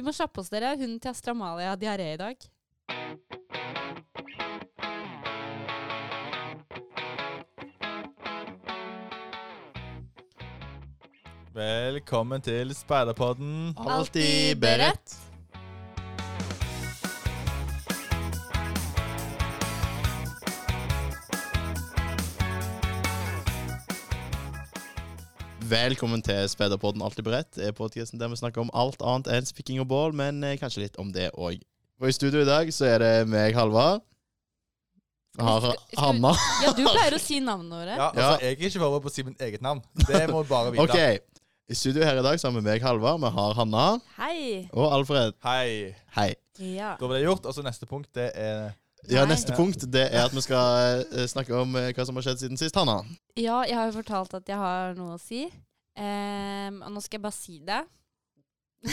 Vi må kjappe oss, dere. Hunden til Astramalia har diaré i dag. Velkommen til Speiderpodden. Alltid beredt. Velkommen til Spederpodden Alltid beredt. Det er podcasten der vi snakker om alt annet enn spikking og bål, men eh, kanskje litt om det òg. Og i studio i dag så er det meg, Halvard. Har Hanna. Ja, du pleier å si navnene våre. Ja, altså, Jeg er ikke forberedt på å si mitt eget navn. Det må du bare vite. Ok. I studio her i dag så har vi meg, Halvard. Vi har Hanna Hei. og Alfred. Hei. Hei. Ja. Da var det gjort. Og så neste punkt, det er Ja, Neste punkt det er at vi skal eh, snakke om eh, hva som har skjedd siden sist, Hanna. ja, jeg har jo fortalt at jeg har noe å si. Um, og nå skal jeg bare si det.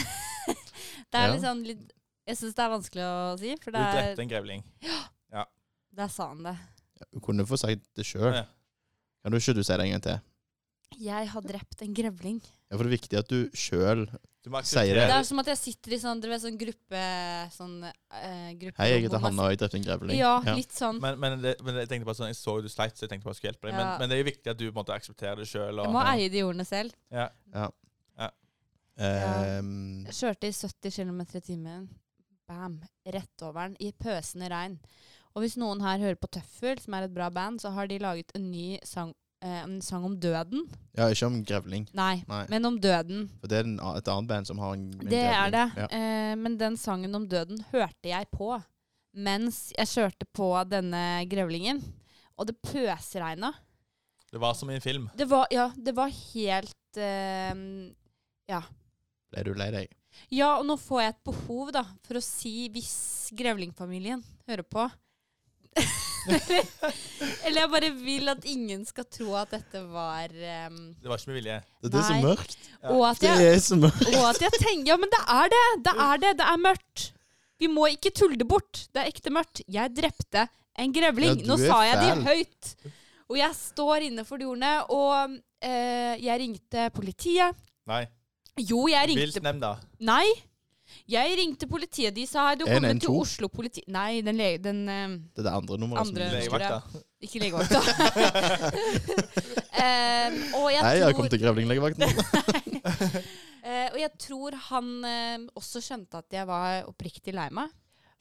det er Ja. litt sånn litt Jeg syns det er vanskelig å si, for det er drepte en grevling. Ja. Der sa han det. Du kunne få sagt det sjøl. Ja. Kan du ikke du si det en gang til? Jeg har drept en grevling. Ja, for det er viktig at du sjøl Sier Det det. er som at jeg sitter i sånn, vet, sånn gruppe Sånn eh, gruppe Hei, jeg heter Hanna, og jeg drepte en grevling. Ja, litt sånn. Men, men, det, men jeg tenkte bare sånn, jeg så du sleit, så jeg tenkte bare jeg skulle hjelpe deg. Men, Ja. men det er jo viktig at du på en måte aksepterer det sjøl. Jeg må eie de ordene selv. Ja. ja. Jeg kjørte i 70 km i timen. Bam. Rett over den. I pøsende regn. Og hvis noen her hører på Tøffel, som er et bra band, så har de laget en ny sang, en sang om døden. ja, ikke om grevling. Nei, Nei. men om døden. For det er en, et annet band som har en, en Det er det. Ja. Eh, men den sangen om døden hørte jeg på mens jeg kjørte på denne grevlingen. Og det pøsregna. Det var som i en film. Det var, ja, det var helt eh, Ble du lei deg? Ja, og nå får jeg et behov da, for å si hvis grevlingfamilien hører på. Eller, eller jeg bare vil at ingen skal tro at dette var um, Det var ikke med vilje. Det, det er så mørkt. Ja. og, at Det er så mørkt. og at jeg tenker Ja, men det er det! Det er det! Det er mørkt! Vi må ikke tulle det bort. Det er ekte mørkt. Jeg drepte en grevling. Ja, Nå sa jeg det høyt. Og jeg står inne for de ordene. Og eh, jeg ringte politiet. Nei. Jo, jeg ringte Viltnemnda. Nei. Jeg ringte politiet. De sa du kommer 112? til Oslo politi... Nei, den, le den eh, Det er det andre nummeret. Andre- som Legevakta. Ikke legevakta. um, og jeg Nei, jeg tror kom til grevlinglegevakten. Eh, og jeg tror han eh, også skjønte at jeg var oppriktig lei meg.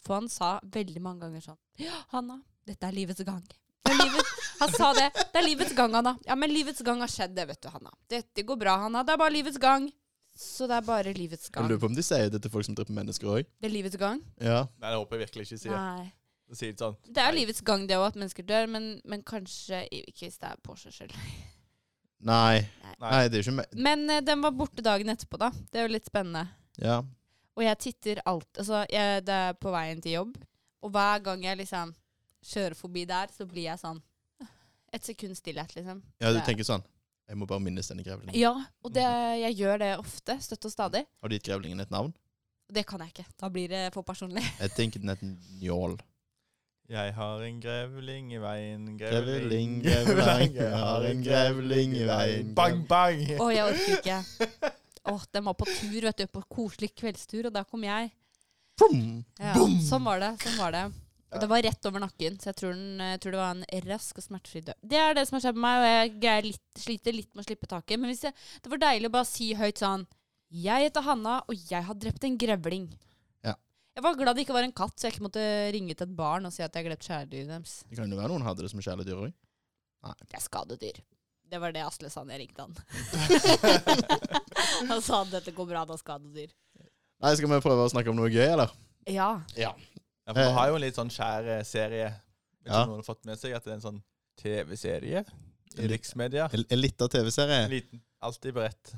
For han sa veldig mange ganger sånn Ja, Hanna, dette er livets gang. Det er livet, han sa det. Det er livets gang, Hanna. Ja, men livets gang har skjedd, det, vet du, Hanna. Dette går bra, Hanna. Det er bare livets gang. Så det er bare livets gang. Jeg lurer på om de sier det til folk som dreper mennesker òg. Det er livets gang? Ja. Nei, det håper jeg virkelig ikke sier. Nei. Det sier sånn. Det er jo livets gang, det òg, at mennesker dør, men, men kanskje ikke hvis det er på seg selv. Nei. Nei. Nei, det er jo ikke me Men eh, den var borte dagen etterpå, da. Det er jo litt spennende. Ja. Og jeg titter alt Altså, jeg, det er på veien til jobb, og hver gang jeg liksom kjører forbi der, så blir jeg sånn Et sekund stillhet, liksom. ja, du Det- tenker sånn Jeg må bare minnes denne grevlingen. Ja, og det, jeg gjør det ofte. Støtt og stadig. Har du gitt grevlingen et navn? Det kan jeg ikke. Da blir det for personlig. Jeg tenker den heter Njål. Jeg har en grevling i veien, Grevling, grevling, jeg har en grevling i veien. Bang, bang! Å, jeg orker ikke. Åh, Den var på tur, vet du. På koselig kveldstur, og da kom jeg. Boom! Ja, sånn var det. Sånn var det. Og det var rett over nakken, så jeg tror, den, jeg tror det var en rask og smertefri død. Det er det som har skjedd med meg, og jeg litt, sliter litt med å slippe taket. Men jeg, det var deilig å bare si høyt sånn Jeg heter Hanna, og jeg har drept en grevling. Ja. Jeg var glad det ikke var en katt, så jeg ikke måtte ringe til et barn og si at jeg har drept kjæledyret deres. Det kan jo være noen hadde det som kjæledyr òg. Det er skadedyr. Det var det Asle sa når jeg ringte han. han sa at dette går bra, det er skadedyr. Nei, skal vi prøve å snakke om noe gøy, eller? Ja. Ja. Ja, for Vi har jo en litt sånn skjær eh, serie. Vet ikke Ja. om noen har fått med seg at det er en sånn TV-serie i riksmedia. En, en liten TV-serie. liten, alltid beredt.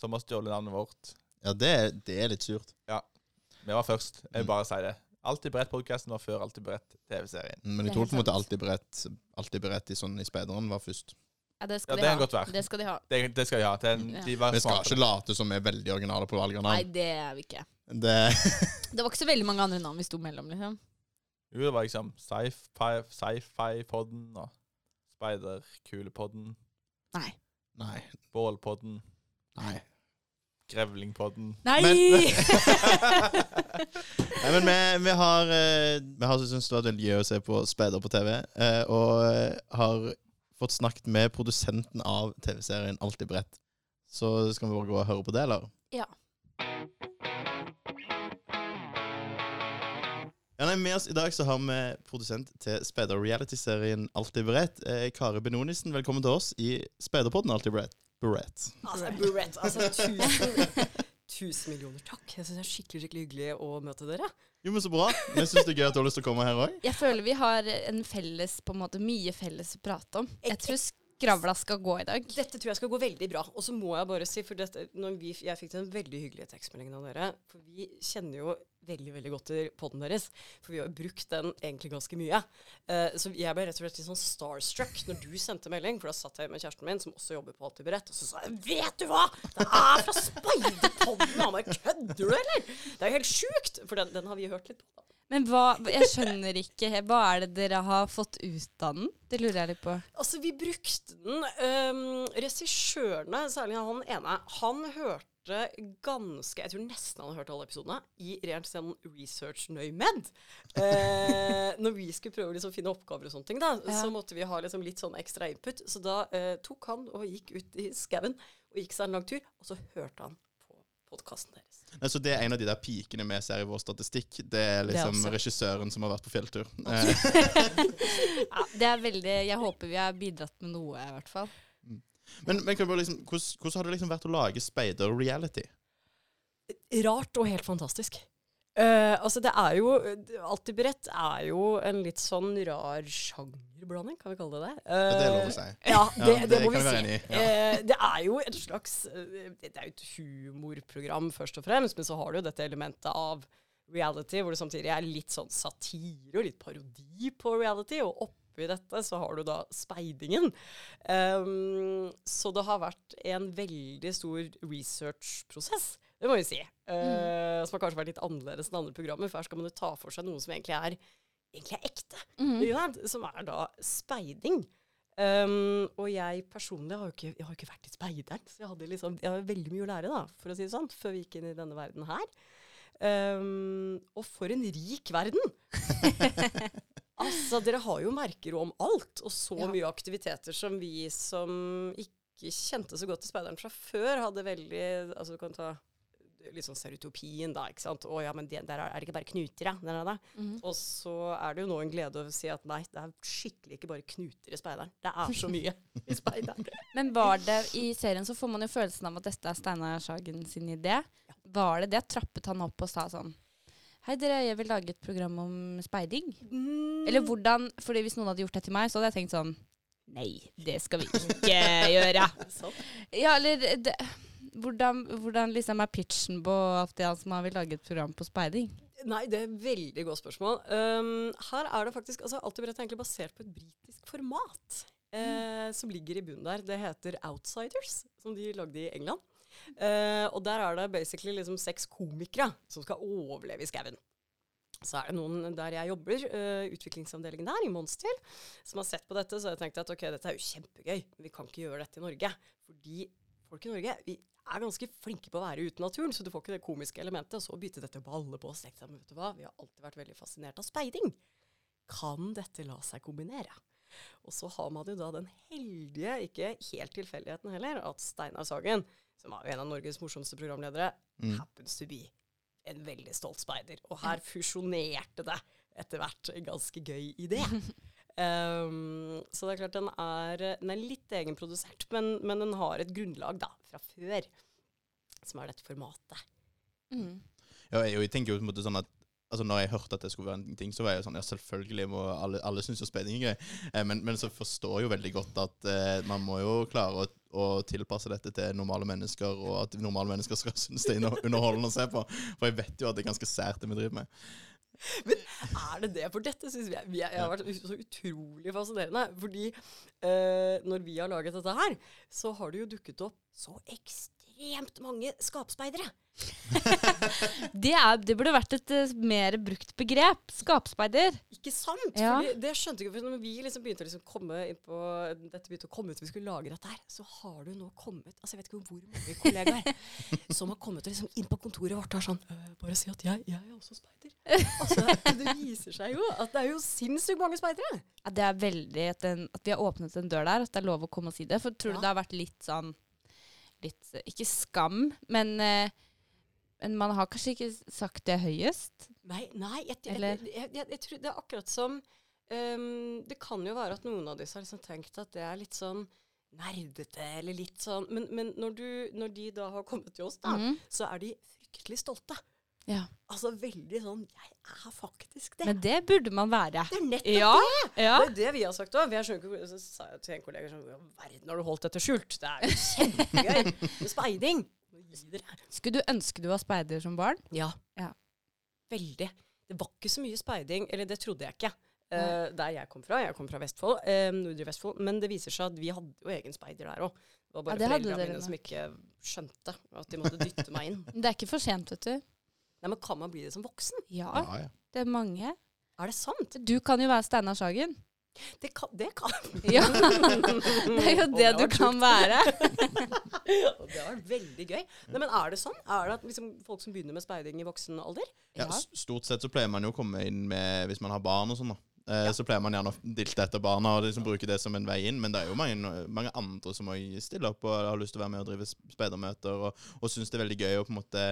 Som har stjålet navnet vårt. Ja, det, er- det er litt surt. Ja. Vi var først. Jeg Mm. vil bare si det. Alltid beredt-podkasten var før Alltid beredt-TV-serien. Men Det jeg er tror på en måte alltid beredt Alltid beredt i sånn i speideren var først. Ja, det skal ja, de det ha. godt være. Det skal de ha. Det, det skal de ha. Det, de var Vi skal smarte. ikke late som vi er veldig originale på valg av Nei, det er vi ikke. Det, Det var ikke så veldig mange andre navn vi sto mellom, liksom. Jo, det var liksom Sci-Fi Sci-Fi-podden og Speiderkulepodden, Nei. nei. Bålpodden, Nei. Grevlingpodden. Nei! Nei, men vi, vi har eh, Vi har syntes det var veldig gøy å se på Speider på TV, eh, og eh, har fått snakket med produsenten av TV-serien Alltid bredt. Så skal vi bare gå og høre på det, eller? Ja. Ja, nei, Med oss i dag så har vi produsent til Speider reality-serien Alltid beredt. Eh, Kari Benonisen, velkommen til oss i Speiderpodden Alltid beredt. beredt. Altså, Burett, altså tusen, tusen millioner takk. Jeg synes det er skikkelig skikkelig hyggelig å møte dere. Jo, men Så bra. Jeg syns det er gøy at du har lyst til å komme her òg. Jeg føler vi har en felles, på en måte, mye felles å prate om. Jeg tror skravla skal gå i dag. Dette tror jeg skal gå veldig bra. Og så må jeg bare si, for dette, når vi, jeg fikk den veldig hyggelige tekstmeldingen av dere, for vi kjenner jo veldig veldig godt til poden deres, for vi har jo brukt den egentlig ganske mye. Uh, så jeg ble rett og slett litt sånn starstruck når du sendte melding, for da satt jeg med kjæresten min, som også jobber på Alltid beredt, og så sa jeg 'Vet du hva! Det er fra Speiderpodden!' Han bare 'Kødder du, eller?' Det er jo helt sjukt! For den, den har vi hørt litt på. Men hva, jeg skjønner ikke. Hva er det dere har fått ut av den? Det lurer jeg litt på. Altså, vi brukte den. Um, Regissørene, særlig han ene, han hørte ganske Jeg tror nesten han har hørt alle episodene i rent sånn research-nøymed. Eh, når vi skulle prøve å liksom finne oppgaver og sånne ting, da, Ja. så måtte vi ha liksom litt sånn ekstra input. Så da eh, tok han og gikk ut i skauen og gikk seg en lang tur, og så hørte han på podkasten deres. Nei, Så det er en av de der pikene vi ser i vår statistikk. Det er Det er regissøren som har vært på fjelltur. Eh, Ja, det er veldig Jeg håper vi har bidratt med noe, i hvert fall. Men men liksom, hvordan, hvordan har det liksom vært å lage Speider reality? Rart og helt fantastisk. Uh, altså, det er jo Alltid beredt er jo en litt sånn rar sjangerblanding, kan vi kalle det det? Ja, det er lov å Eh, si. Ja, det, Ja, det, det må vi si. ja. Uh, det er jo et slags Det er jo et humorprogram, først og fremst, men så har du jo dette elementet av reality, hvor det samtidig er litt sånn satire og litt parodi på reality. Og oppi dette så har du da speidingen. Um, så det har vært en veldig stor researchprosess, det må vi si. Eh, Som har kanskje vært litt annerledes enn andre programmer, for her skal man jo ta for seg noe som egentlig er, egentlig er ekte. Mm. Ja. Som er da speiding. Um, og jeg personlig har jo ikke, jeg har ikke vært i speideren, så jeg hadde liksom, jeg har veldig mye å lære, da, for å si det sånn, før vi gikk inn i denne verden her. Um, og for en rik verden! altså, dere har jo merker om alt, og så Ja. mye aktiviteter som vi som ikke kjente så godt til speideren fra før, hadde veldig Altså, du kan ta litt sånn stereotypien, da, ikke sant. Å ja, men det, der er, det ikke bare knuter, ja. Der, der. Mm. Og så er det jo nå en glede å si at nei, det er skikkelig ikke bare knuter i speideren. Det er så mye i speideren. Men var det i serien så får man jo følelsen av at dette er Steinar Sagen sin idé. Var det det? Trappet han opp og sa sånn Hei dere, jeg vil lage et program om speiding. Mm. Eller hvordan Fordi hvis noen hadde gjort det til meg, så hadde jeg tenkt sånn Nei, det skal vi ikke gjøre. Sånn. Ja, eller det, hvordan, hvordan liksom er pitchen på at det som har vil lage et program på speiding? Nei, det er et veldig godt spørsmål. Um, her er det faktisk altså, Alltid beredt er egentlig basert på et britisk format eh, som ligger i bunnen der. Det heter Outsiders, som de lagde i England. Eh, og der er det basically liksom seks komikere som skal overleve i skauen. Så er det noen der jeg jobber, uh, utviklingsavdelingen der, i Monster, som har sett på dette. Så har jeg tenkt at ok, dette er jo kjempegøy, men vi kan ikke gjøre dette i Norge. Fordi folk i Norge vi er ganske flinke på å være ute i naturen, så du får ikke det komiske elementet. Og så begynte dette balle på og tenkte jeg, vet du hva, Vi har alltid vært veldig fascinert av speiding. Kan dette la seg kombinere? Og så har man jo da den heldige, ikke helt tilfeldigheten heller, at Steinar Sagen, som er jo en av Norges morsomste programledere, Mm. happens to be en veldig stolt speider. Og her fusjonerte det etter hvert en ganske gøy idé. Um, så det er klart den er, den er litt egenprodusert, men, men den har et grunnlag da, fra før, som er dette formatet. Mm. Ja, jeg, jeg tenker jo på en måte sånn at Altså når jeg hørte at det skulle være en ting, så var jeg jo sånn Ja, selvfølgelig må alle, alle synes jo speiding er gøy. Eh, men, men så forstår jeg jo veldig godt at eh, man må jo klare å, å tilpasse dette til normale mennesker, og at normale mennesker skal synes det er underholdende å se på. For jeg vet jo at det er ganske sært det vi driver med. Men er det det? For dette syns er, jeg har vært så utrolig fascinerende. Fordi eh, når vi har laget dette her, så har det jo dukket opp så ekstremt ekstremt mange skapspeidere. Det, er, det burde vært et uh, mer brukt begrep. Skapspeider. Ikke sant? Ja. Det skjønte jeg ikke. For når vi liksom begynte liksom komme på Dette begynte å komme ut, vi skulle lage dette her, så har du nå kommet Altså Jeg vet ikke hvor mange kollegaer som har kommet liksom inn på kontoret vårt og er sånn «Øh, Bare si at jeg, jeg er også speider. Altså, det viser seg jo at det er jo sinnssykt mange speidere. Ja, det er veldig at, den, at vi har åpnet en dør der, at det er lov å komme og si det. For tror du Ja. det har vært litt sånn litt, eh, Ikke skam, men, eh, men man har kanskje ikke sagt det høyest? Nei, nei jeg, jeg, jeg, jeg tror det er akkurat som um, Det kan jo være at noen av disse har liksom tenkt at det er litt sånn nerdete, eller litt sånn Men, men når, du, når de da har kommet til oss, da, mm. så er de fryktelig stolte. Ja. Altså veldig sånn Jeg er faktisk det. Men det burde man være. det er nettopp Ja. det! ja. Det er det vi har sagt òg. Så sa jeg til en kollega sånn «Hva i verden har du holdt dette skjult? Det er jo kjempegøy med speiding. Skulle du ønske du var speider som barn? Ja. Ja. Veldig. Det var ikke så mye speiding, eller det trodde jeg ikke. Uh, der jeg kom fra. Jeg kom fra Vestfold, uh, Nordre Vestfold. Men det viser seg at vi hadde jo egen speider der òg. Det var bare Ja, det foreldrene mine som ikke skjønte at de måtte dytte meg inn. Det er ikke for sent, vet du. Nei, men kan man bli det som voksen? Ja, Ja, ja. det er mange. Er det sant? Du kan jo være Steinar Sagen. Det kan, det kan. Ja, det er jo det, det du kan sjukt. være. Og det har vært veldig gøy. Nei, men er det sånn? Er det at liksom, folk som begynner med speiding i voksen alder? Ja, Ja. Stort sett så pleier man jo å komme inn med Hvis man har barn og sånn, da. Eh, Så pleier man gjerne å dilte etter barna og liksom bruke det som en vei inn. Men det er jo mange, mange andre som òg stiller opp og har lyst til å være med og drive speidermøter og, og syns det er veldig gøy å på en måte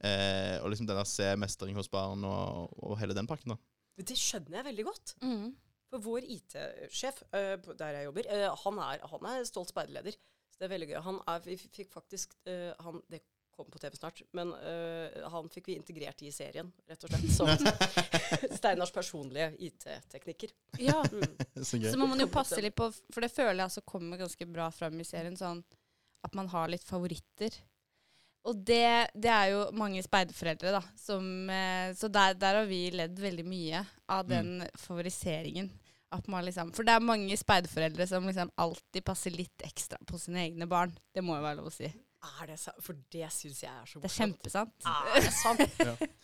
eh, Og liksom den der se mestring hos barn og, og hele den pakken, da. Det skjønner jeg veldig godt. Mm. For vår IT-sjef uh, der jeg jobber, uh, han, er, han er stolt speiderleder. Så det er veldig gøy. Han er, vi fikk faktisk uh, han, Det kommer på TV snart, men han fikk vi integrert i serien, rett og slett. Som Steinars personlige IT-teknikker. Ja. Mm. Så gøy. Så må man jo passe litt på, for det føler jeg altså kommer ganske bra fram i serien, sånn at man har litt favoritter. Og det, det er jo mange speiderforeldre, da. Som, eh, så der, der har vi ledd veldig mye av den favoriseringen. At man liksom, for det er mange speiderforeldre som liksom alltid passer litt ekstra på sine egne barn. Det må jo være lov å si. Er det sant? For det syns jeg er så Det er kjempesant. Er det sant?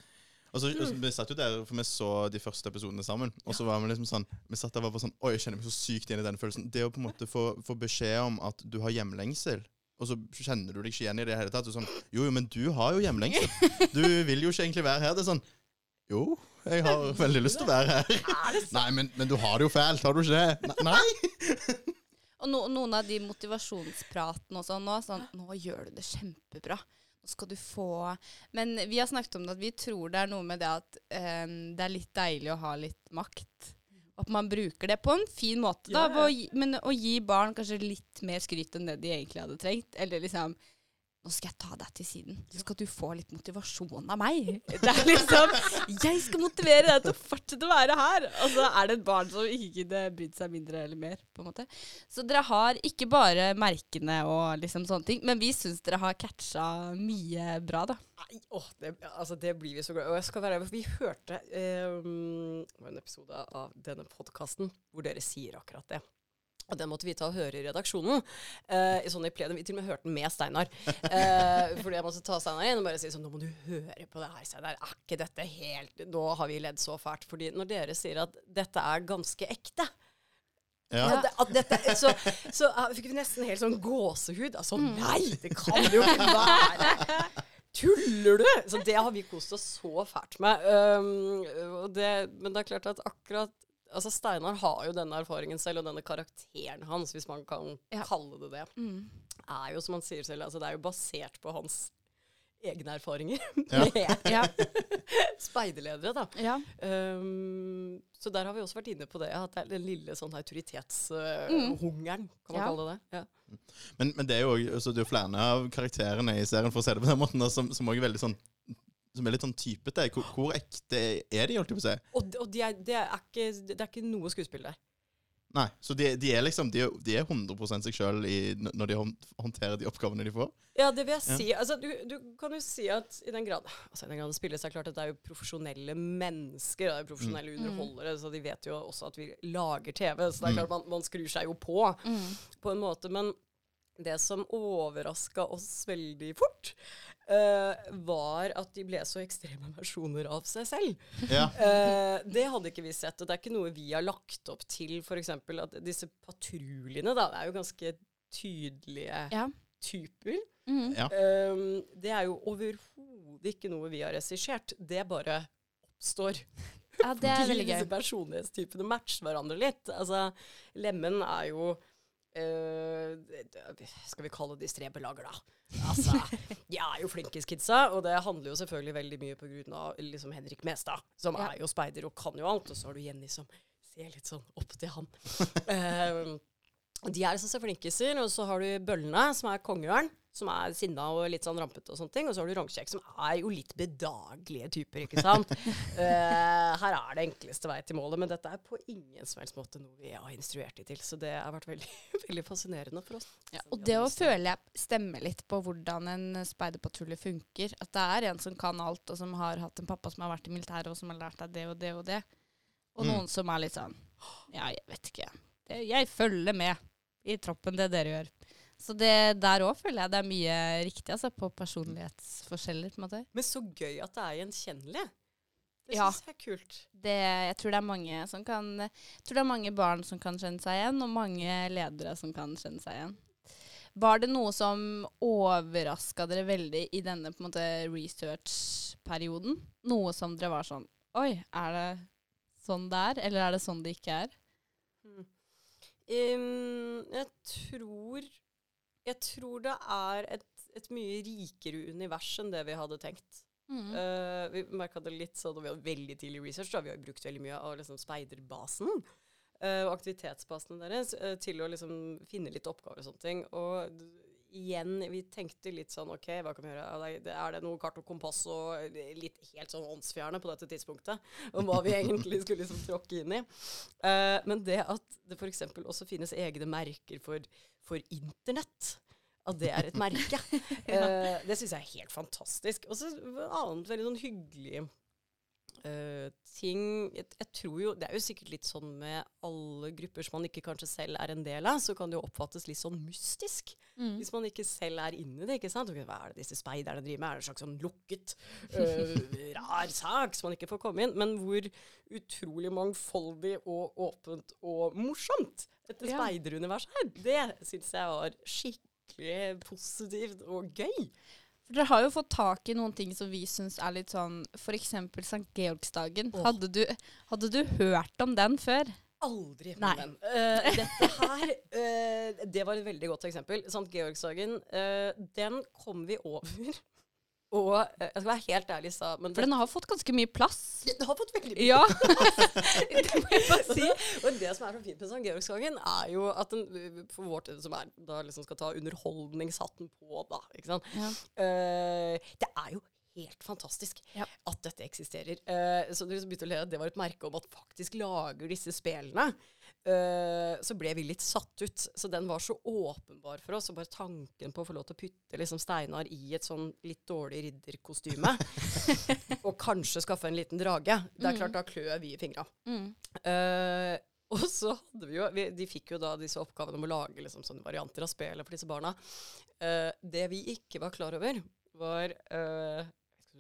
Og så, og så, vi satt jo der, for vi så de første episodene sammen. Og så var vi liksom sånn Vi satt der og var sånn Oi, jeg kjenner meg så sykt igjen i den følelsen. Det å på en måte få, få beskjed om at du har hjemlengsel, og så kjenner du deg ikke igjen i det hele tatt. Du er sånn Jo, jo, men du har jo hjemlengsel. Du vil jo ikke egentlig være her. Det er sånn Jo, jeg har veldig lyst til å være her. Er? Nei, men, men du har det jo fælt, har du ikke det? Nei? Og no, noen av de motivasjonspratene og sånn nå, sånn Nå gjør du det kjempebra. Nå skal du få Men vi har snakket om det at vi tror det er noe med det at um, det er litt deilig å ha litt makt. At man bruker det på en fin måte, da. Ja, ja. Å gi, men å gi barn kanskje litt mer skryt enn det de egentlig hadde trengt. Eller liksom Nå skal jeg ta deg til siden. Så skal du få litt motivasjon av meg. Det er liksom Jeg skal motivere deg til å fortsette å være her. Og så er det et barn som ikke kunne brydd seg mindre eller mer. på en måte. Så dere har ikke bare merkene og liksom sånne ting, men vi syns dere har catcha mye bra, da. Nei, åh, det, altså det blir vi så glad. Og jeg skal være Vi hørte eh, en episode av denne podkasten hvor dere sier akkurat det. Og den måtte vi ta og høre i redaksjonen. Eh, sånn i plenum. Vi til og med hørte den med Steinar. Eh, fordi jeg måtte ta Steinar inn og bare si sånn Nå må du høre på det her, Steinar. Er ikke dette helt Nå har vi ledd så fælt. Fordi når dere sier at dette er ganske ekte Ja. at det, at dette, så, så fikk vi nesten helt sånn gåsehud. Altså, nei, det kan det jo ikke være! Tuller du?! Så det har vi kost oss så fælt med. Um, det, men det er klart at akkurat Altså Steinar har jo denne erfaringen selv, og denne karakteren hans, hvis man kan Ja. kalle det det, er jo som han sier selv, altså det er jo basert på hans egne erfaringer Ja. med Ja. speiderledere, da. ja. Um, så der har vi også vært inne på det, at det er den lille sånn autoritetshungeren, kan man Ja. kalle det. Ja. Men, men det er jo også- altså, det er flere av karakterene i serien, for å se det på den måten, da, som, som også er veldig sånn som er litt sånn typete. Hvor, hvor ekte er de, holdt jeg på å si? Og, og de er, det, er ikke, det er ikke noe skuespill der. Nei, så de, de er liksom De er, de er 100 seg sjøl når de håndterer de oppgavene de får. Ja, det vil jeg si. Altså, du, du kan jo si at i den grad altså i den grad det spilles, er klart at det er jo profesjonelle mennesker, det er jo profesjonelle underholdere, så de vet jo også at vi lager TV. Så det er klart man, man skrur seg jo på, på en måte. Men det som overraska oss veldig fort, eh, var at de ble så ekstreme versjoner av seg selv. Ja. Uh, det hadde ikke vi sett. Og det er ikke noe vi har lagt opp til, f.eks. at disse patruljene da, det er jo ganske tydelige Ja. typer. Mm. Ja. Um, det er jo overhodet ikke noe vi har regissert. Det bare oppstår. ja, det er veldig gøy. Disse personlighetstypene matcher hverandre litt. Altså, Lemen er jo det- Skal vi kalle de strebelager, da. Altså, de er jo flinkis-kidsa, og det handler jo selvfølgelig veldig mye på grunn av liksom Henrik Mestad, som Ja. er jo speider og kan jo alt. Og så har du Jenny som ser litt sånn opp til han. Uh, de er liksom så flinkiser, og så har du Bøllene, som er kongeørn, som er sinna og litt sånn rampete og sånne ting. Og så har du Rognkjekk, som er jo litt bedagelige typer, ikke sant. uh, her er det enkleste vei til målet, men dette er på ingen som helst måte noe vi har instruert de til. Så det har vært veldig, veldig fascinerende for oss. Ja, og det å føle jeg stemmer litt på hvordan en speiderpatrulje funker. At det er en som kan alt, og som har hatt en pappa som har vært i militæret, og som har lært deg det og det og det. Og Mm. noen som er litt sånn Ja, jeg vet ikke. Det, jeg følger med i troppen, det dere gjør. Så det der òg føler jeg det er mye riktig, altså, på personlighetsforskjeller, på en måte. Men så gøy at det er gjenkjennelig. Det Ja. syns jeg er kult. Det, jeg tror det er mange som kan Jeg tror det er mange barn som kan kjenne seg igjen, og mange ledere som kan kjenne seg igjen. Var det noe som overraska dere veldig i denne research-perioden? Noe som dere var sånn Oi, er det sånn det er, eller er det sånn det ikke er? Mm. Um, jeg tror Jeg tror det er et, et mye rikere univers enn det vi hadde tenkt. Mm. Uh, vi merka det litt sånn, og vi hadde veldig tidlig research. Da. Vi har brukt veldig mye av liksom, speiderbasen eh, og aktivitetsbasene deres uh, til å liksom, finne litt oppgaver og sånne ting. Og igjen, vi tenkte litt sånn OK, hva kan vi gjøre? Er det- noe kart og kompass og litt helt sånn åndsfjerne på dette tidspunktet? Om hva vi egentlig skulle liksom tråkke inn i. Uh, men det at det f.eks. også finnes egne merker for, for internett at det er et merke. Eh, det syns jeg er helt fantastisk. Og så annet veldig sånn hyggelig uh, ting jeg, jeg tror jo, Det er jo sikkert litt sånn med alle grupper som man ikke kanskje selv er en del av, så kan det jo oppfattes litt sånn mystisk. Mm. Hvis man ikke selv er inni det. ikke sant? Hva er det disse speiderne driver med? Er det en slags sånn lukket, uh, rar sak som man ikke får komme inn? Men hvor utrolig mangfoldig og åpent og morsomt dette Ja. speideruniverset her, det syns jeg var skikkelig positivt og gøy. For dere har jo fått tak i noen ting som vi syns er litt sånn F.eks. St. Georgsdagen. Oh. Hadde, du, hadde du hørt om den før? Aldri Nei. den. Uh, dette her, uh, det var et veldig godt eksempel. St. Georgsdagen, uh, den kom vi over. Og eh, jeg skal være helt ærlig, sa men For den har fått ganske mye plass. Den har fått veldig mye Ja. det må jeg bare si. Og det som er så fint med St. Georgsdagen, er jo at den for vårt som er da liksom skal ta underholdningshatten på, da. Ikke sant. Ja. uh, det er jo helt fantastisk Ja. at dette eksisterer. Uh, så du begynte å le, det var et merke om at faktisk lager disse spillene. Eh, så ble vi litt satt ut. Så den var så åpenbar for oss. Og bare tanken på å få lov til å putte liksom Steinar i et sånn litt dårlig ridderkostyme, og kanskje skaffe en liten drage, det er klart da klør vi i fingra. Mm. Uh, og så hadde vi jo vi, De fikk jo da disse oppgavene om å lage liksom sånne varianter av spelet for disse barna. Uh, det vi ikke var klar over, var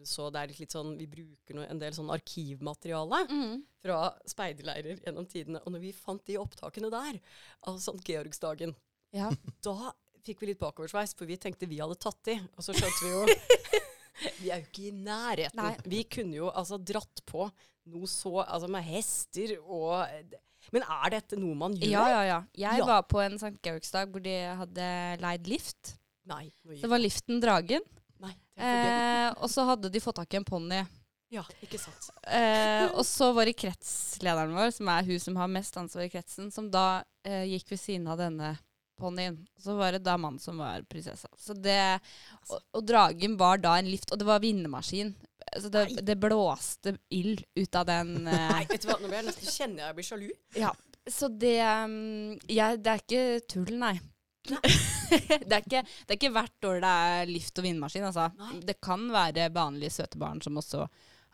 så det er litt, litt sånn, Vi bruker noe, en del sånn arkivmateriale Mm. fra speiderleirer gjennom tidene. Og når vi fant de opptakene der, av St. Georgsdagen, Ja. da fikk vi litt bakoversveis, for vi tenkte vi hadde tatt de. Og så skjønte vi jo Vi er jo ikke i nærheten. Nei. Vi kunne jo altså dratt på noe så Altså med hester og Men er dette noe man gjør? ja, ja, ja. Jeg Ja. var på en St. Georgsdag hvor de hadde leid lift. Nei. Det var liften Dragen. Eh, og så hadde de fått tak i en ponni. Ja, ikke sant. Eh, og så var det kretslederen vår, som er hun som har mest ansvar i kretsen, som da eh, gikk ved siden av denne ponnien. Så var det da mannen som var prinsessa. Så det, og, og dragen var da en lift, og det var vinnemaskin. Så det, det blåste ild ut av den. eh, Nei, vet du hva, nå blir jeg nesten kjenner jeg blir sjalu. Ja, så det um, ja, Det er ikke tull, nei. det, er ikke, det er ikke hvert år det er lift og vindmaskin, altså. Nei. Det kan være vanlige søte barn som også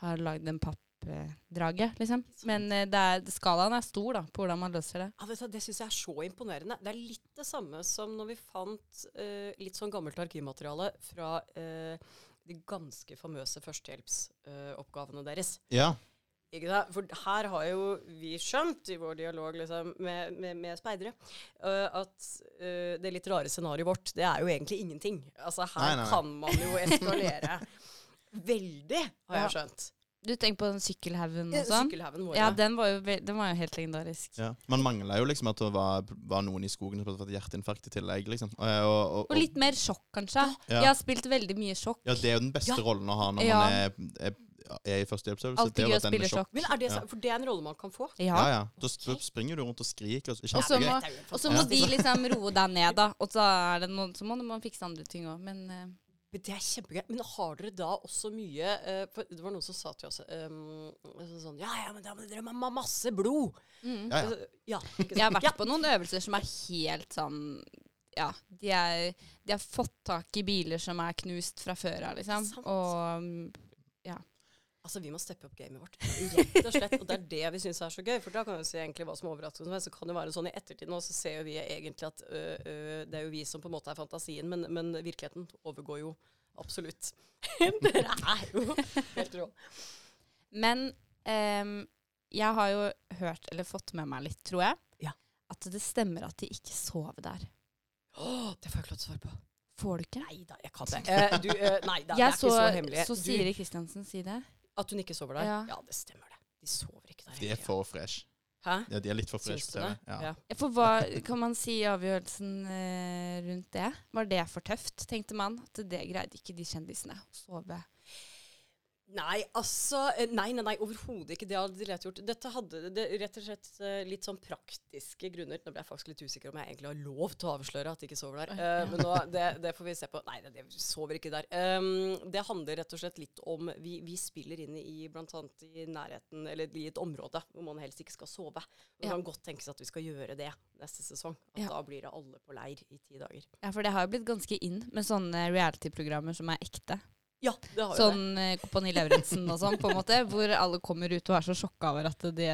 har lagd en pappdrage, liksom. Men eh, det er, skalaen er stor da, på hvordan man løser det. Ja, vet du, det syns jeg er så imponerende. Det er litt det samme som når vi fant uh, litt sånn gammelt arkivmateriale fra uh, de ganske famøse førstehjelpsoppgavene deres. Ja. Ikke sant? For her har jo vi skjønt i vår dialog liksom, med, med, med speidere uh, at uh, det litt rare scenarioet vårt, det er jo egentlig ingenting. Altså her Nei, nei. kan man jo eskalere veldig, har Ja. jeg skjønt. Du tenker på den sykkelhaugen Eh, og sånn? Sykkelhaugen vår. Ja, den var, jo, den var jo helt legendarisk. ja. Man mangla jo liksom at det var, var noen i skogen som hadde fått hjerteinfarkt i tillegg, liksom. Og, og, og, Og litt mer sjokk, kanskje. Ja. Jeg har spilt veldig mye sjokk. ja, det er jo den beste Ja. rollen å ha når Ja. man er, er, er i førstehjelpsøvelse. Alltid det jo gøy å at den med spille sjokk. Men er det, så, Ja. For det er en rolle man kan få. Ja. Ja, ja. Da sp- springer du rundt og skriker. Og, så må, Det er og så må Ja. de liksom roe deg ned, da. Og så, er det noen, så må man fikse andre ting òg. Men uh. Men det er kjempegøy. Men har dere da også mye uh, for Det var noen som sa til oss um, sånn Ja, ja, men da må dere ha masse blod. mm. Ja, ja. Altså, ja, Jeg har vært på noen øvelser som er helt sånn Ja, de, er, de har fått tak i biler som er knust fra før av, liksom. Sant. Og mm, Altså, Vi må steppe opp gamet vårt. Rett og slett. Og det er det vi syns er så gøy. For da kan vi se egentlig hva som overrasker oss. Så kan det være sånn i ettertid nå, så ser jo vi egentlig at ø, ø, det er jo vi som på en måte er fantasien, men, men virkeligheten overgår jo absolutt. Dere er jo helt rå. Men um, jeg har jo hørt, eller fått med meg litt, tror jeg, Ja. at det stemmer at de ikke sover der. Åh, det får jeg ikke lov til å svare på. Får du ikke? Nei da, jeg kan det. Uh, du, uh, nei da, det er så, ikke så hemmelig. så Siri Kristiansen si det. At hun ikke sover der? Ja. Ja, det stemmer det. De sover ikke der. De er for fresh. Hæ? Ja, de er litt for fresh Syns på du TV. det? Ja. Ja. Ja, For hva kan man si i avgjørelsen eh, rundt det? Var det for tøft, tenkte man? At det greide ikke de kjendisene å sove? Nei, altså eh, Nei, nei, nei overhodet ikke. Det hadde de lett gjort. Dette hadde det, rett og slett eh, litt sånn praktiske grunner. Nå ble jeg faktisk litt usikker om jeg egentlig har lov til å avsløre at de ikke sover der. Uh, men nå, det, det får vi se på. Nei, de sover ikke der. Um, det handler rett og slett litt om Vi, vi spiller inn i bl.a. i nærheten, eller i et område hvor man helst ikke skal sove. Det Ja. kan godt tenkes at vi skal gjøre det neste sesong. At Ja. Da blir det alle på leir i ti dager. Ja, for det har jo blitt ganske inn med sånne reality-programmer som er ekte. Ja, det har jo. Sånn eh, Kompani Lauritzen og sånn, på en måte. Hvor alle kommer ut og er så sjokka over at det,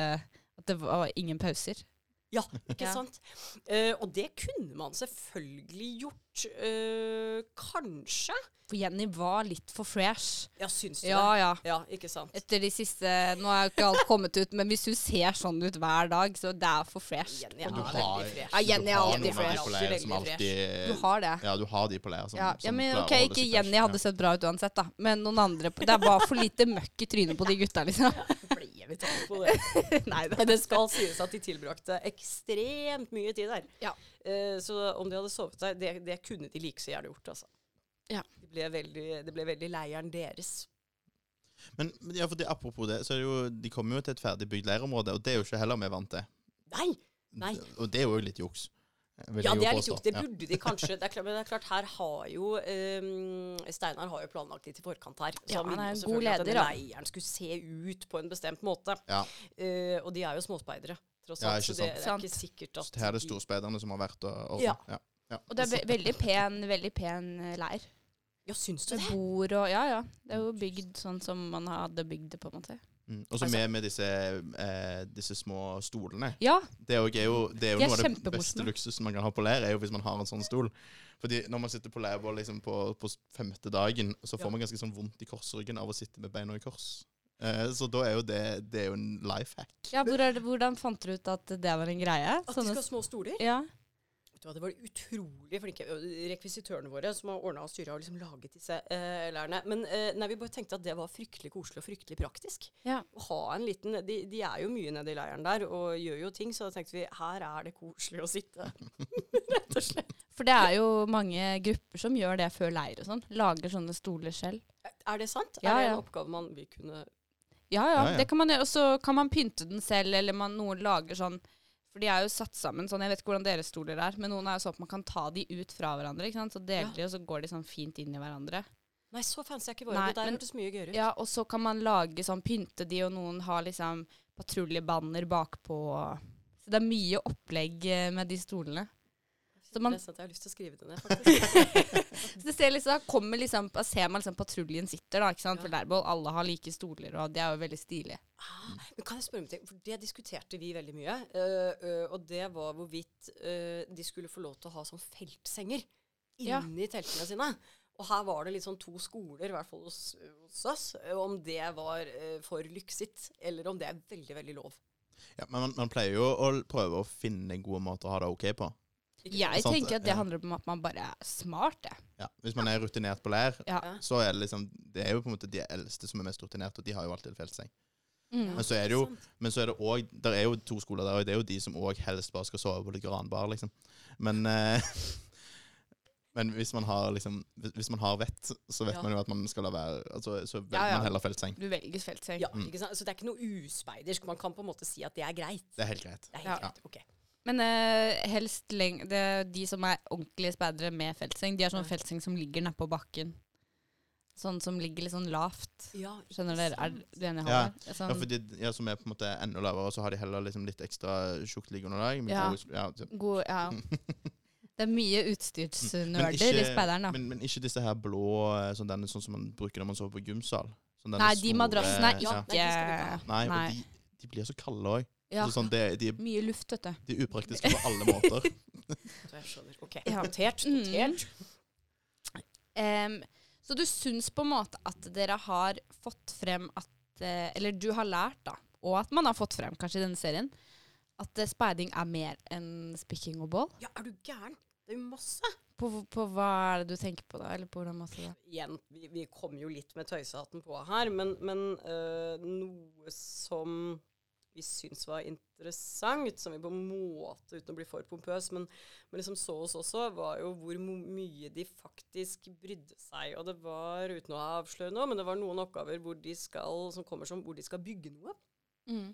at det var ingen pauser. Ja, ikke Ja. sant? Eh, og det kunne man selvfølgelig gjort. Eh, kanskje. For Jenny var litt for fresh. Ja, syns du Ja, det? ja. Ja, ikke sant? Etter de siste Nå er jo ikke alt kommet ut, men hvis hun ser sånn ut hver dag, så det er for fresh. Jenny er har, fresh. Ja, Jenny er alltid Du har de fresh. som alltid Du har det. Ja, du har de på leir som, Ja, ja, men som ok, ikke Jenny fresh. hadde sett bra ut uansett, da. Men noen andre Det var for lite møkk i trynet på de gutta, liksom. Ble vi tatt på det? Nei da. Det skal sies at de tilbrakte ekstremt mye tid der. Ja. Eh, så om de hadde sovet der, det, det kunne de like så gjerne gjort, altså. Ja. Det ble veldig, det ble veldig leiren deres. Men, men ja, for det, apropos det, så er det jo, de kommer jo til et ferdig bygd leirområde, og det er jo ikke heller vi vant til. Nei! Nei. Og det er jo litt juks. Ja, det er litt juks. Det Ja. burde de kanskje. Det er klart, men det er klart her har jo um, Steinar har jo planlagt litt i forkant her. Så Ja, han er en god at leder, da. leiren skulle se ut på en bestemt måte. Ja. Uh, og de er jo småspeidere, tross alt. så det, det er ikke sikkert at Så her er det de- storspeiderne som har vært og ordna. Ja. Ja. Ja. Og det er ve veldig pen, veldig pen eh, leir. Ja, syns du det? bord og Ja, ja. Det er jo bygd sånn som man hadde bygd det, på en måte. Mm. Og så Altså- med, med disse, eh, disse små stolene. Ja. Det er jo, er jo, det er jo De er noe av det beste luksusen man kan ha på leir, er jo hvis man har en sånn stol. Fordi når man sitter på leirbål liksom på, på femte dagen, så får Ja. man ganske sånn vondt i korsryggen av å sitte med beina i kors. Eh, så da er jo det, det er jo en life hack. ja hvor er det, hvordan fant dere ut at det var en greie? At de skal ha små stoler? ja. Vet du hva, Det var utrolig flinke rekvisitørene våre som har ordna og styra og liksom laget disse eh, leirene. Men eh, nei, vi bare tenkte at det var fryktelig koselig og fryktelig praktisk. Ja. Å ha en liten de, de er jo mye nede i leiren der og gjør jo ting, så da tenkte vi her er det koselig å sitte. Rett og slett. For det er jo mange grupper som gjør det før leir og sånn. Lager sånne stoler selv. Er det sant? Ja, er det ja. en oppgave man vil kunne Ja, ja, Ja, ja. det kan man gjøre. Og så kan man pynte den selv, eller man, noen lager sånn For de er jo satt sammen sånn, jeg vet ikke hvordan deres stoler er, men noen er jo sånn at man kan ta de ut fra hverandre, ikke sant. Så deler Ja. de, og så går de sånn fint inn i hverandre. Nei, så fancy er ikke Nei, våre. Det der men- hørtes mye gøyere ut. Ja, og så kan man lage sånn, pynte de, og noen har liksom patruljebanner bakpå. Så det er mye opplegg eh, med de stolene. Så man, Det er sant, jeg har lyst til å skrive det ned, faktisk. det ser liksom, kommer liksom, ser man liksom patruljen sitter, da, ikke sant? Ja. For der hvor alle har like stoler, og det er jo veldig stilig. Ah, men kan jeg spørre om ting? For det diskuterte vi veldig mye. øh, øh, og det var hvorvidt øh, de skulle få lov til å ha sånn feltsenger Ja. inni teltene sine. Og her var det litt sånn to skoler, i hvert fall hos, hos oss, om det var for lykkesitt, eller om det er veldig, veldig lov. Ja, men man, man pleier jo å prøve å finne gode måter å ha det OK på. Jeg sant, tenker at det ja. handler om at man bare er smart, det. Ja. Hvis man er rutinert på leir, Ja. Så er det liksom Det er jo på en måte de eldste som er mest rutinerte, og de har jo alltid feltseng. Mm. Men så er det jo. Men så er det òg Der er jo to skoler der, og det er jo de som òg helst bare skal sove på litt granbar, liksom. Men eh, Men hvis man har liksom hvis- man har vett, så vet Ja. man jo at man skal la være Altså, så velger Ja, ja. man heller feltseng. Du velger feltseng. Ja, Mm. ikke sant? Så det er ikke noe uspeidersk. Man kan på en måte si at det er greit. Det er helt greit. Det er Ja. helt greit. Ok. Men uh, helst leng det, er de som er ordentlige speidere med feltseng, de har sånn Ja. feltseng som ligger nedpå bakken. Sånn som ligger litt sånn lavt. Ja, Skjønner dere? Er du enig, Ja. Halvard? Sånn, Ja, for de ja, som er på en måte enda lavere, og så har de heller liksom litt ekstra tjukt liggeunderlag. Ja. ja, god, ja. Det er mye utstyrsnerder i speideren, da. Men, men ikke disse her blå eh, sånn, denne, sånn som man bruker når man sover på gymsal. Sånn Nei, de madrassene er ja. ikke Nei. og de, de blir så kalde òg. Ja. Sånn, det- de, Mye luft, vet du. de er upraktiske på alle måter. Jeg skjønner. Ok, Ja. Notert. Mm. Um, så du syns på en måte at dere har fått frem at eh, Eller du har lært, da, og at man har fått frem kanskje i denne serien, at eh, speiding er mer enn spikking og bål? Ja, er du gæren? Det er jo masse. På, på hva er det du tenker på da? Eller på hvordan masse da? Igjen, vi, vi kom jo litt med tøysehatten på her, men, men øh, noe som vi syns var interessant, som vi på en måte, uten å bli for pompøs, men, men liksom så oss også, var jo hvor mye de faktisk brydde seg. Og det var, uten å avsløre noe, men det var noen oppgaver hvor de skal, som kommer som hvor de skal bygge noe. Mm.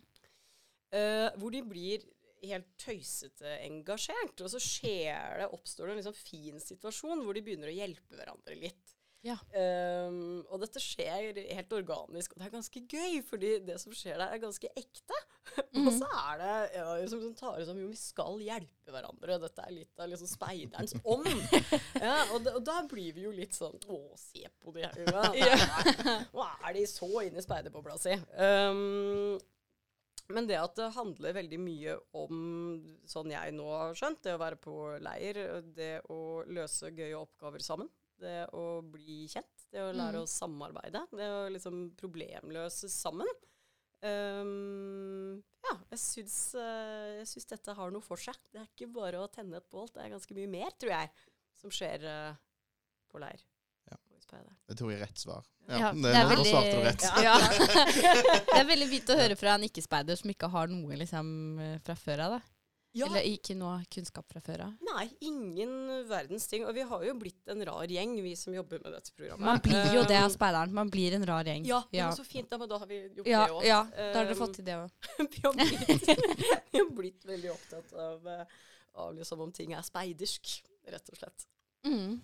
Uh, hvor de blir helt tøysete engasjert. Og så skjer det, oppstår det en liksom fin situasjon hvor de begynner å hjelpe hverandre litt. Ja. Um, og dette skjer helt organisk, og det er ganske gøy, fordi det som skjer der, er ganske ekte. og så er det ja, liksom, som tar ut som jo vi skal hjelpe hverandre. Dette er litt av liksom speiderens ånd. ja, og, og da blir vi jo litt sånn Å, se på de her. Ja. Nå er de så inne i speiderbobla si. Um, men det at det handler veldig mye om, sånn jeg nå har skjønt, det å være på leir, det å løse gøye oppgaver sammen, det å bli kjent, det å lære Mm. å samarbeide, det å liksom problemløse sammen. Um, ja, jeg syns, eh, jeg syns dette har noe for seg. Det er ikke bare å tenne et bål, det er ganske mye mer, tror jeg, som skjer uh, på leir. Ja. Det tror jeg er rett svar. Ja, det, det er veldig- svarte du rett. Ja. det er veldig fint å høre fra en ikke-speider som ikke har noe liksom, eh, fra før av. da. Ja, Eller ikke noe kunnskap fra før av. Nei, ingen verdens ting. Og vi har jo blitt en rar gjeng, vi som jobber med dette programmet. Man blir jo det av Um, speideren. Man blir en rar gjeng. Ja, ja. men så fint. Ja, men da har vi gjort ja, det òg. ja, da har dere fått til det òg. vi, vi har blitt veldig opptatt av, eh, av liksom om ting er speidersk, rett og slett. Mm.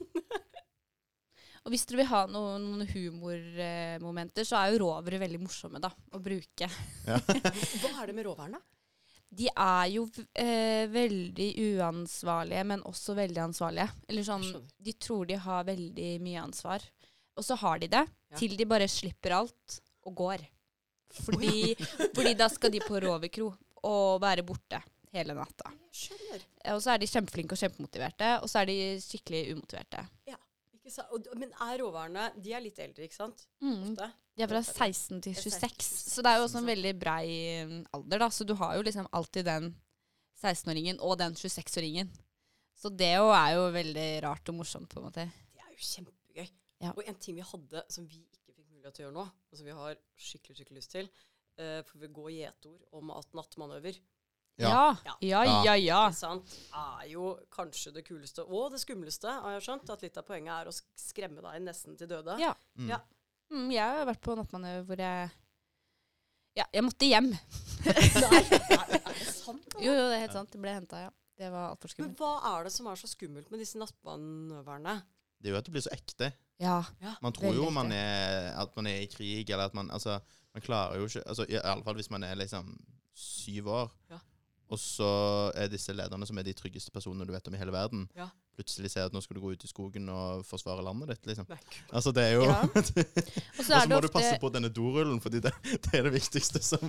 Og hvis dere vil ha noen, noen humormomenter, så er jo rovere veldig morsomme da, å bruke. Hva er det med råværene? De er jo eh, veldig uansvarlige, men også veldig ansvarlige. Eller sånn, de tror de har veldig mye ansvar. Og så har de det, Ja. til de bare slipper alt og går. Fordi, fordi da skal de på roverkro og være borte hele natta. Og så er de kjempeflinke og kjempemotiverte, og så er de skikkelig umotiverte. Ikke og, men er råvarene De er litt eldre, ikke sant? Mm. Ofte. De er fra 16 til Det er 26, så det er jo også en veldig brei mm, alder, da. Så du har jo liksom alltid den 16-åringen og den 26-åringen. Så det jo er jo veldig rart og morsomt, på en måte. Det er jo kjempegøy. Ja. Og en ting vi hadde som vi ikke fikk mulighet til å gjøre nå, og som vi har skikkelig skikkelig lyst til, uh, for vi går gjetord om at nattmanøver Ja. Ja, Ja. ja, ja. ja. sant, er jo kanskje det kuleste og det skumleste, har jeg skjønt. At litt av poenget er å skremme deg nesten til døde. Ja. Mm. Ja. Mm, jeg har vært på nattmanøver hvor jeg Ja, jeg måtte hjem. Nei, er, er det sant? da? Jo, jo, det er helt sant. Det ble henta, ja. Det var altfor skummelt. Men hva er det som er så skummelt med disse nattmanøverne? Det er jo at det blir så ekte. Ja. Man tror jo man er, at man er i krig, eller at man Altså, man klarer jo ikke altså, I alle fall hvis man er liksom syv år Ja. Og så er disse lederne, som er de tryggeste personene du vet om i hele verden, Ja. plutselig sier at nå skal du gå ut i skogen og forsvare landet ditt, liksom. Altså, det er jo Ja. Og så må ofte... du passe på denne dorullen, fordi det, det er det viktigste som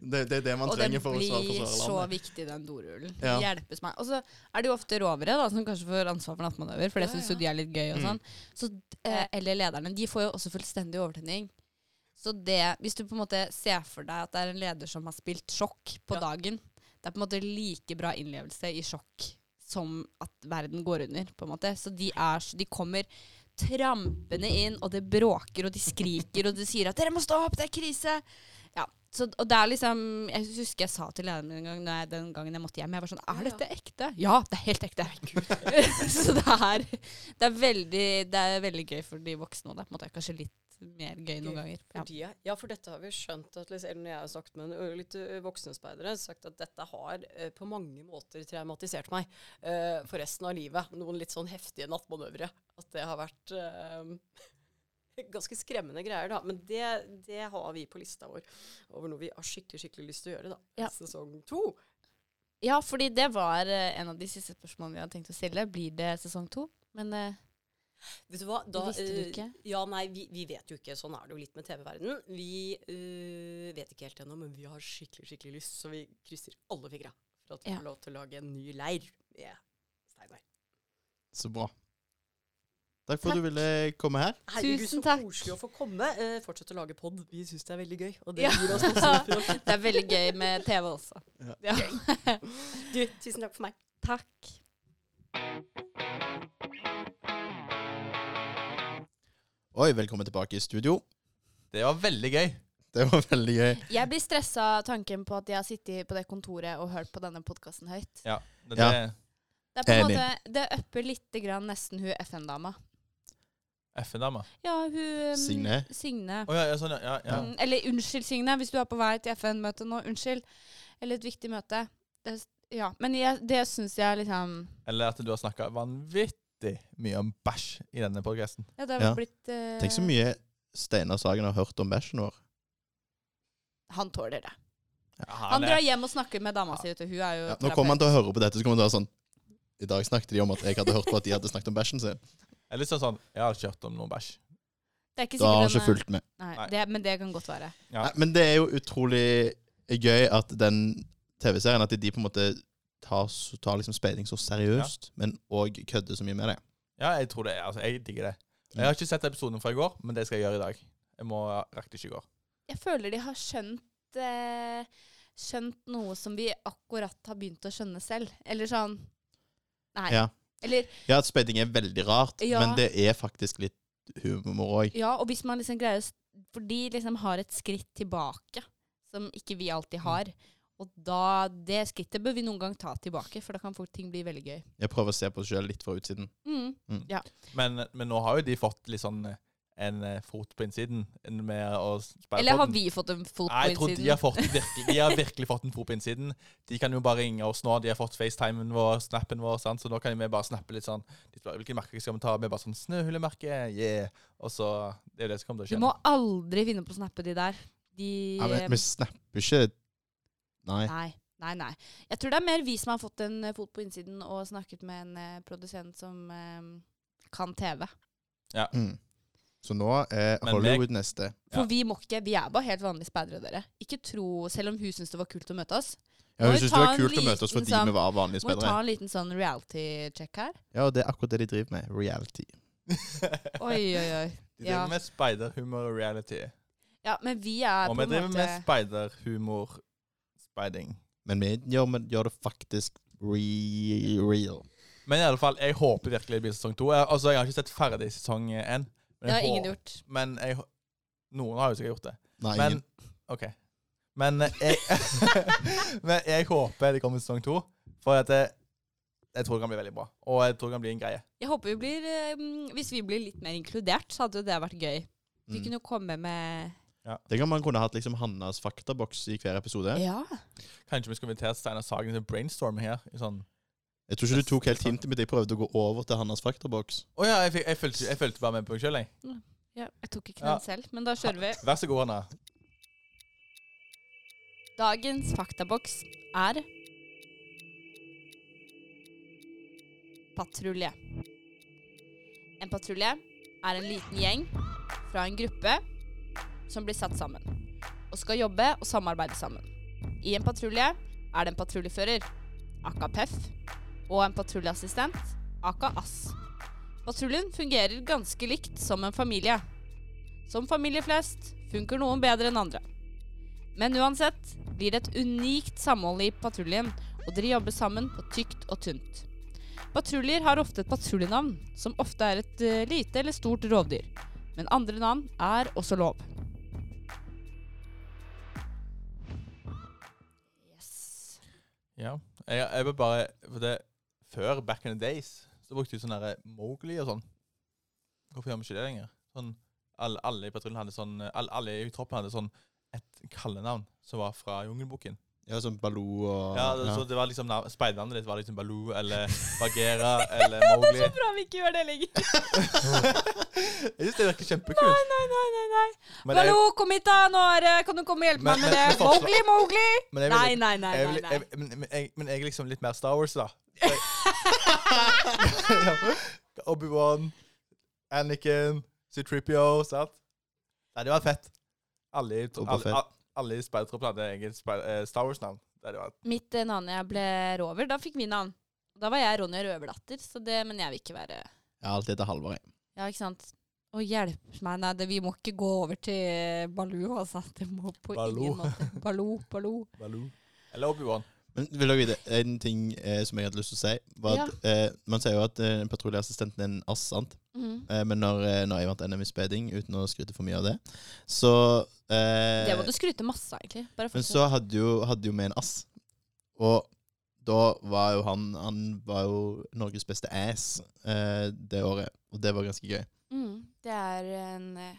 Det, det er det man Og trenger for å forsvare landet. Og den blir så viktig, den dorullen. Ja. Hjelpes meg. Og så er det jo ofte rovere da, som kanskje får ansvar for nattmanøver, for det Ja, syns jo de er litt gøy. og Mm. sånn. Så, eh, eller lederne. De får jo også fullstendig overtenning. Så det, hvis du på en måte ser for deg at det er en leder som har spilt sjokk på dagen, det er på en måte like bra innlevelse i sjokk som at verden går under. på en måte. Så de, er, de kommer trampende inn, og det bråker, og de skriker, og de sier at 'dere må stå opp, det er krise'. Ja, så, og det er liksom Jeg husker jeg sa til lederen min en gang den gangen jeg måtte hjem, jeg var sånn 'Er dette ekte?' Ja, det er helt ekte. så det er, det, er veldig, det er veldig gøy for de voksne, og det er på en måte kanskje litt mer gøy noen ganger. Ja. For de, ja, for dette har vi skjønt at liksom, eller når jeg har snakket med en, litt ø, voksne speidere, sagt at dette har ø, på mange måter traumatisert meg ø, for resten av livet. Noen litt sånn heftige nattmanøvre. At det har vært ø, ganske skremmende greier, da. Men det, det har vi på lista vår over noe vi har skikkelig skikkelig lyst til å gjøre, da. Ja. Sesong to. ja, fordi det var eh, en av de siste spørsmålene vi hadde tenkt å stille. Blir det sesong to? Men eh, Vet du hva? Da, visste du ikke? ikke? Ja, nei, vi, vi vet jo ikke. Sånn er det jo litt med TV-verdenen. Vi uh, vet ikke helt ennå, men vi har skikkelig skikkelig lyst, så vi krysser alle fingra for at vi Ja. får lov til å lage en ny leir med Steinar. Så bra. Takk for at du ville komme her. Herregud, Tusen så takk. koselig å få komme. Uh, fortsett å lage pod. Vi syns det er veldig gøy. Og det Ja. gir oss det er veldig gøy med TV også. Ja. Ja. Du, tusen takk for meg. Takk. Oi, velkommen tilbake i studio. Det var veldig gøy. Det var veldig gøy. Jeg blir stressa av tanken på at jeg har sittet på det kontoret og hørt på denne podkasten høyt. Ja. Det, Ja. det Det er på en måte, det upper lite grann nesten hun FN-dama. FN-dama. Ja, hun um, Signe. Signe. Å ja, ja, sånn, ja. ja, ja. Mm, eller unnskyld, Signe, hvis du er på vei til FN-møte nå. Unnskyld. Eller et viktig møte. Det, ja. Men jeg, det syns jeg liksom Eller at du har snakka vanvittig mye om bæsj i denne podkasten. Ja, det har Ja. blitt eh, Tenk så mye Steinar Sagen har hørt om bæsjen vår. Han tåler det. Ja, Han drar hjem og snakker med dama si. vet du. Hun er jo Ja, nå kommer han til å høre på dette, så kommer han til å være sånn I dag snakket de om at jeg hadde hørt på at de hadde snakket om bæsjen sin. Eller er litt sånn sånn Jeg har ikke hørt om noen bæsj. Det er ikke Da har han sikkert ikke er- fulgt med. Nei, Nei. det, men det kan godt være. Ja. Nei, men det er jo utrolig gøy at den TV-serien At de på en måte tar, så- tar liksom speiding så seriøst, men òg kødder så mye med det. Ja, jeg tror det. Altså, jeg digger det. Jeg har ikke sett episoden fra i går, men det skal jeg gjøre i dag. Jeg må rakk det ikke i går. Jeg føler de har skjønt eh, Skjønt noe som vi akkurat har begynt å skjønne selv. Eller sånn Nei. Ja. Eller Ja, at speiding er veldig rart, Ja. men det er faktisk litt humor òg. Ja, og hvis man liksom greier å For de liksom har et skritt tilbake som ikke vi alltid har. Og da Det skrittet bør vi noen gang ta tilbake, for da kan fort ting bli veldig gøy. Jeg prøver å se på oss sjøl litt fra utsiden. Mm. Men, men nå har jo de fått litt sånn eh, en eh, fot på innsiden med å spille Eller har vi fått en fot Nei, på jeg tror de innsiden? har, fått virkelig, de har virkelig fått en fot på innsiden. De kan jo bare ringe oss nå. De har fått FaceTimen vår, snappen vår, sant? så nå kan vi bare snappe litt sånn. Hvilke merker skal vi ta. Vi bare sånn Snøhullemerke, yeah. Og så Det er jo det som kommer til å skje. Du må aldri finne på å snappe de der. De Ja, men vi snapper ikke Nei. Nei. Nei, nei. Jeg tror det er mer vi som har fått en eh, fot på innsiden og snakket med en eh, produsent som eh, kan TV. Mm. Så nå er Men Hollywood neste. For Ja. vi må ikke, vi er bare helt vanlige speidere, dere. Ikke tro, selv om hun syns det var kult å møte oss. Ja, Må Hun vi syntes ta det var en kult å møte oss liten fordi sånn- vi var vanlige Må vi ta spillere. en liten sånn reality-check her? Ja, og det er akkurat det de driver med. Reality. Oi, oi, oi. De driver Ja. med speiderhumor og reality. Ja, men vi er Og på vi en driver måte med speiderhumor. Speiding. Men vi gjør, vi gjør det faktisk re real. Men i alle fall, jeg håper virkelig det blir sesong to. Jeg, altså, jeg har ikke sett ferdig sesong én. Det har jeg ingen gjort. Men jeg, noen har jo sikkert gjort det. Nei, Men ingen. OK. Men jeg, men jeg håper det kommer sesong to. For at jeg, jeg tror det kan bli veldig bra. Og jeg tror det kan bli en greie. Jeg håper vi blir eh, Hvis vi blir litt mer inkludert, så hadde jo det vært gøy. Vi Mm. kunne jo komme med ja. Tenk om man kunne hatt liksom Hannas faktaboks i hver episode. Ja. Kanskje vi skal invitert Steinar Sagen til brainstorm her. i sånn... Jeg tror ikke du tok helt hintet mitt. Jeg prøvde å gå over til Hannas faktaboks. Oh, ja, jeg, jeg, følte, jeg, følte, bare med på meg selv jeg. Mm. Ja, jeg tok ikke den selv, men da kjører vi. Vær så god, Hanna. Dagens faktaboks er patrulje. En patrulje er en liten gjeng fra en gruppe som blir satt sammen og skal jobbe og samarbeide sammen. I en patrulje er det en patruljefører, aka PEF, og en patruljeassistent, aka ASS. Patruljen fungerer ganske likt som en familie. Som familie flest funker noen bedre enn andre. Men uansett blir det et unikt samhold i patruljen, og dere jobber sammen på tykt og tynt. Patruljer har ofte et patruljenavn, som ofte er et eh, lite eller stort rovdyr. Men andre navn er også lov. Ja. Jeg, jeg vil bare For det Før, back in the days, så brukte vi sånn derre Mowgli og sånn. Hvorfor gjør vi ikke det lenger? Sånn, alle, alle i patruljen hadde sånn alle, alle i troppen hadde sånn et kallenavn som var fra Jungelboken. Ja, sånn Baloo og Ja, det, Så det var liksom nav- Speidernavnet ditt var liksom Baloo eller Bagheera eller Mowgli. det er så Bra vi ikke gjør det lenger. Jeg syns det virker kjempekult. Nei, nei, nei, nei. Men jeg, kom hit da! Nå er Kan du komme og hjelpe Men- meg med det? Mowgli, Mowgli! Nei, nei, nei. nei, nei. men, jeg, er liksom litt mer Star Wars, da. Obi-Wan, Anakin, C-Tripio, sant? Nei, det var fett. Alle alle, alle, alle i speidertroppen hadde eget eh, Star Wars-navn. Mitt eh, navn jeg ble Rover, da fikk vi navn. Da var jeg Ronja Røverdatter, så det, men jeg vil ikke være Jeg har alltid hett Halvor, jeg. Ja, ikke sant? Å hjelpe meg, nei, det, vi må ikke gå over til Baloo, altså. Det må på Baloo. ingen måte. Baloo, Baloo. Baloo. Eller Obi-Wan. Men vil dere vite en ting eh, som jeg hadde lyst til å si? Var at, eh, man sier jo at eh, patruljeassistenten er en ass, sant? Mhm. Eh, men når, eh, når jeg vant NM i speding, uten å skryte for mye av det, så eh, Det må du skryte masse av, egentlig. Bare Men fortsett. så hadde jo, hadde jo vi en ass. Og da var jo han Han var jo Norges beste ass eh, det året. Og det var ganske gøy. Mm, Det er en eh,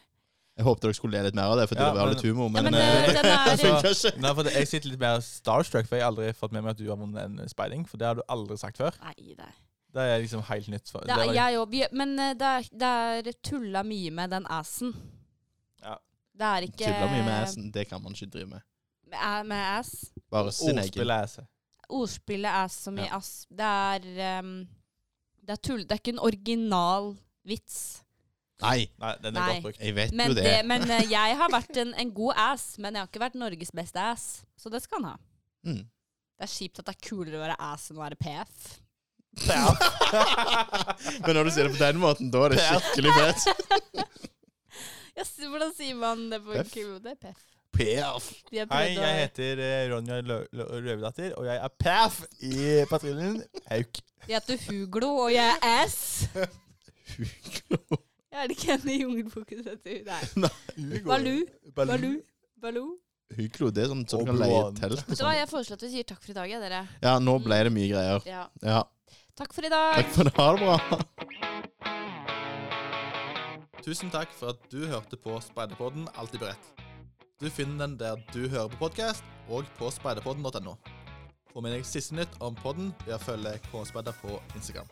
Jeg håpet dere skulle le litt mer av det, for Ja, det var men- litt humor. Ja, Men, men eh, det, det funker ikke. Nei, for Jeg sitter litt mer starstruck, for jeg har aldri fått med meg at du har vunnet en speiding. For det har du aldri sagt før. Nei, det Det er liksom helt nytt. For, det er, jeg òg. Men eh, det er, det er tulla mye med den assen. Ja. Det er ikke Tulla mye med assen. Det kan man ikke drive med. Med, med ass. Bare sin egen. Ordspillet Ordspillet ass som i Ja. ass. Det er um, Det er tull. Det er ikke en original vits. Nei, Nei, den er Nei. godt brukt. jeg vet Men, jo det. det. men eh, jeg har vært en, en god ass, men jeg har ikke vært Norges beste ass. Så det skal han ha. Mm. Det er kjipt at det er kulere å være ass enn å være PF. Ja. Men når du sier det på den måten, da er det skikkelig fett. Hvordan sier man det på en kul? Det er PF. PF. Hei, jeg heter eh, Ronja Røverdatter, og jeg er PF i patruljen Hauk. Jeg heter Huglo, og jeg er ass. Er det ikke en i Jungelboken som heter Nei. Baloo. Baloo. Baloo. Hyklo, det er sånn så du kan leie telt. Og hva, sånn. jeg foreslår at vi sier takk for i dag, ja, dere. Ja, nå ble det mye greier. Ja. Ja. Takk for i dag. Takk for det. Ha det bra. Tusen takk for at du hørte på Speiderpodden Alltid beredt. Du finner den der du hører på podkast, og på speiderpodden.no. Få med deg siste nytt om podden ved å følge K-speider på Instagram.